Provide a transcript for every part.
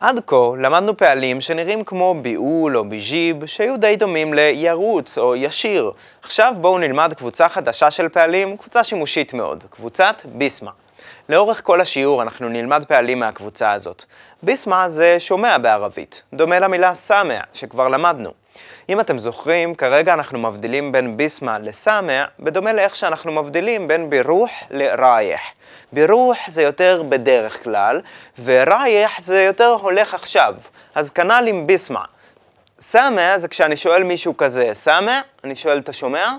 עד כה למדנו פעלים שנראים כמו ביעול או ביג'יב, שהיו די דומים לירוץ או ישיר. עכשיו בואו נלמד קבוצה חדשה של פעלים, קבוצה שימושית מאוד, קבוצת ביסמה. לאורך כל השיעור אנחנו נלמד פעלים מהקבוצה הזאת. ביסמה זה שומע בערבית, דומה למילה סמע, שכבר למדנו. אם אתם זוכרים, כרגע אנחנו מבדילים בין ביסמה לסמע, בדומה לאיך שאנחנו מבדילים בין בירוח לרייח. בירוח זה יותר בדרך כלל, ורייח זה יותר הולך עכשיו. אז כנ"ל עם ביסמה. סמע זה כשאני שואל מישהו כזה, סמע? אני שואל, אתה שומע?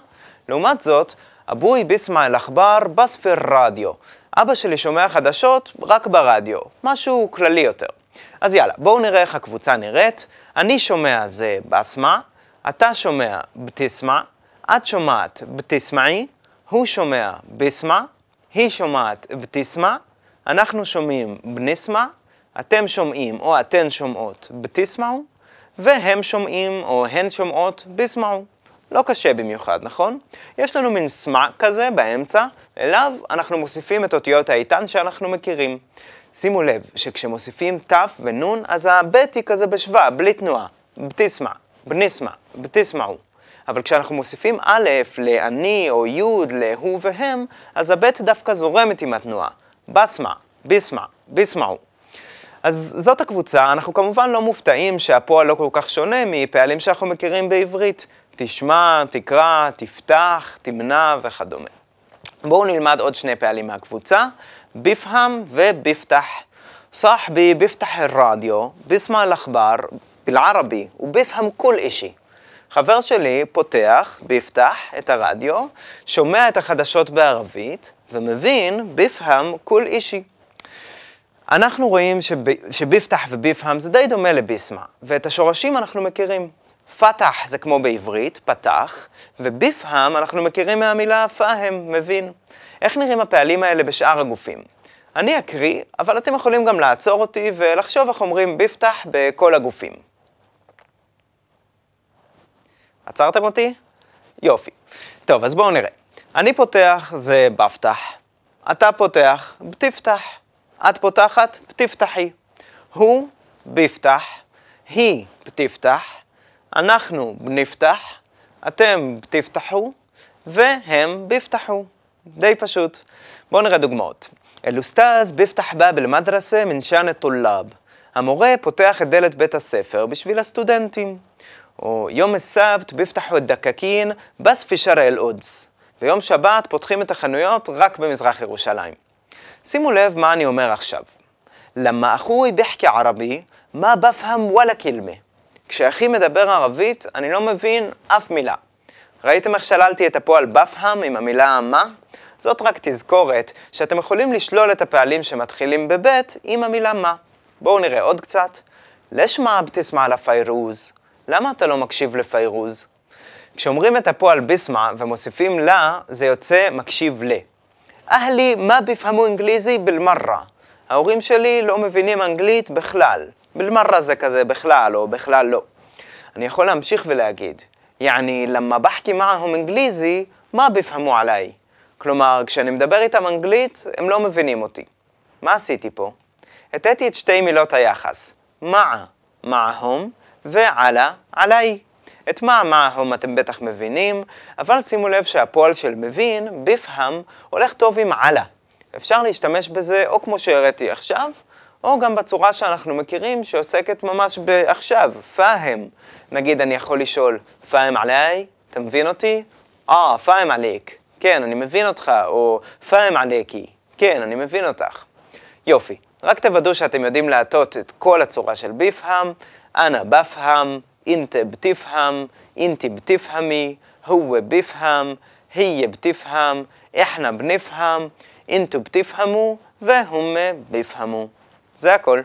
לעומת זאת, אבוי ביסמה אל-עכבר בספר רדיו. אבא שלי שומע חדשות רק ברדיו, משהו כללי יותר. אז יאללה, בואו נראה איך הקבוצה נראית. אני שומע זה בסמה, אתה שומע בתסמה, את שומעת בתסמעי, הוא שומע בסמה, היא שומעת בתסמה, אנחנו שומעים בנסמה, אתם שומעים או אתן שומעות בתסמעו, והם שומעים או הן שומעות בסמעו. לא קשה במיוחד, נכון? יש לנו מין סמע כזה באמצע, אליו אנחנו מוסיפים את אותיות האיתן שאנחנו מכירים. שימו לב שכשמוסיפים ת' ונ', אז הבית היא כזה בשווה, בלי תנועה. בתסמע, בניסמע, בתסמעו. אבל כשאנחנו מוסיפים א' לאני או י' להוא והם, אז הבית דווקא זורמת עם התנועה. בסמע, ביסמע, ביסמעו. אז זאת הקבוצה, אנחנו כמובן לא מופתעים שהפועל לא כל כך שונה מפעלים שאנחנו מכירים בעברית. תשמע, תקרא, תפתח, תמנע וכדומה. בואו נלמד עוד שני פעלים מהקבוצה, ביפהם וביפתח. صاحبي بيفتح الراديو بيسمع الأخبار بالعربي وبيفهم كل إشي. חבר שלי פותח, ביפתח, את הרדיו, שומע את החדשות בערבית ומבין ביפהם כל אישי. אנחנו רואים שב, שביפתח וביפהם זה די דומה לביסמה, ואת השורשים אנחנו מכירים. פתח זה כמו בעברית, פתח, וביפהם אנחנו מכירים מהמילה פהם, מבין. איך נראים הפעלים האלה בשאר הגופים? אני אקריא, אבל אתם יכולים גם לעצור אותי ולחשוב איך אומרים ביפתח בכל הגופים. עצרתם אותי? יופי. טוב, אז בואו נראה. אני פותח זה בפתח, אתה פותח, בתפתח, את פותחת, בתפתחי. הוא ביפתח, היא בתפתח, אנחנו בנפתח, אתם بتفتحوا, והם بيفتحوا. די פשוט. בואו נראה דוגמאות. الأستاذ بيفتح باب المدرسة منشان الطلاب. המורה פותח את דלת בית הספר בשביל הסטודנטים. ويوم السبت بيفتحوا الدكاكين بس في شرق القدس. ביום שבת פותחים את החנויות רק במזרח ירושלים. שימו לב מה אני אומר עכשיו. لما أخوي بحكي عربي, מה בפהם וואלה קלמה. כשאחי מדבר ערבית, אני לא מבין אף מילה. ראיתם איך שללתי את הפועל בפהם עם המילה מה? זאת רק תזכורת שאתם יכולים לשלול את הפעלים שמתחילים בבית עם המילה מה. בואו נראה עוד קצת. לשמה בתסמע לפיירוז. למה אתה לא מקשיב לפיירוז? כשאומרים את הפועל ביסמה ומוסיפים לה, זה יוצא מקשיב ל. אהלי, מה בפהמו אנגליזי בלמרה? ההורים שלי לא מבינים אנגלית בכלל. בלמרה זה כזה בכלל או בכלל לא. אני יכול להמשיך ולהגיד, יעני, למה בחכי מעהם אנגליזי, מה בפהמו עליי? כלומר, כשאני מדבר איתם אנגלית, הם לא מבינים אותי. מה עשיתי פה? הטאתי את שתי מילות היחס, מעה, מעהם, ועלה, עליי. את מה מעהם אתם בטח מבינים, אבל שימו לב שהפועל של מבין, ביפהם, הולך טוב עם עלה. אפשר להשתמש בזה או כמו שהראיתי עכשיו, או גם בצורה שאנחנו מכירים, שעוסקת ממש בעכשיו, פאהם. נגיד, אני יכול לשאול, פאהם עליי? אתה מבין אותי? אה, פאהם עליק. כן, אני מבין אותך, או פאהם עליקי, כן, אני מבין אותך. יופי, רק תוודאו שאתם יודעים להטות את כל הצורה של ביפהם, אנא בפהם, אינטה בטיפהם, אינטי בטיפהמי, הוו ביפהם, היה בטיפהם, איחנה בניפהם, אינטו בטיפהמו, והומה ביפהמו. זה הכל.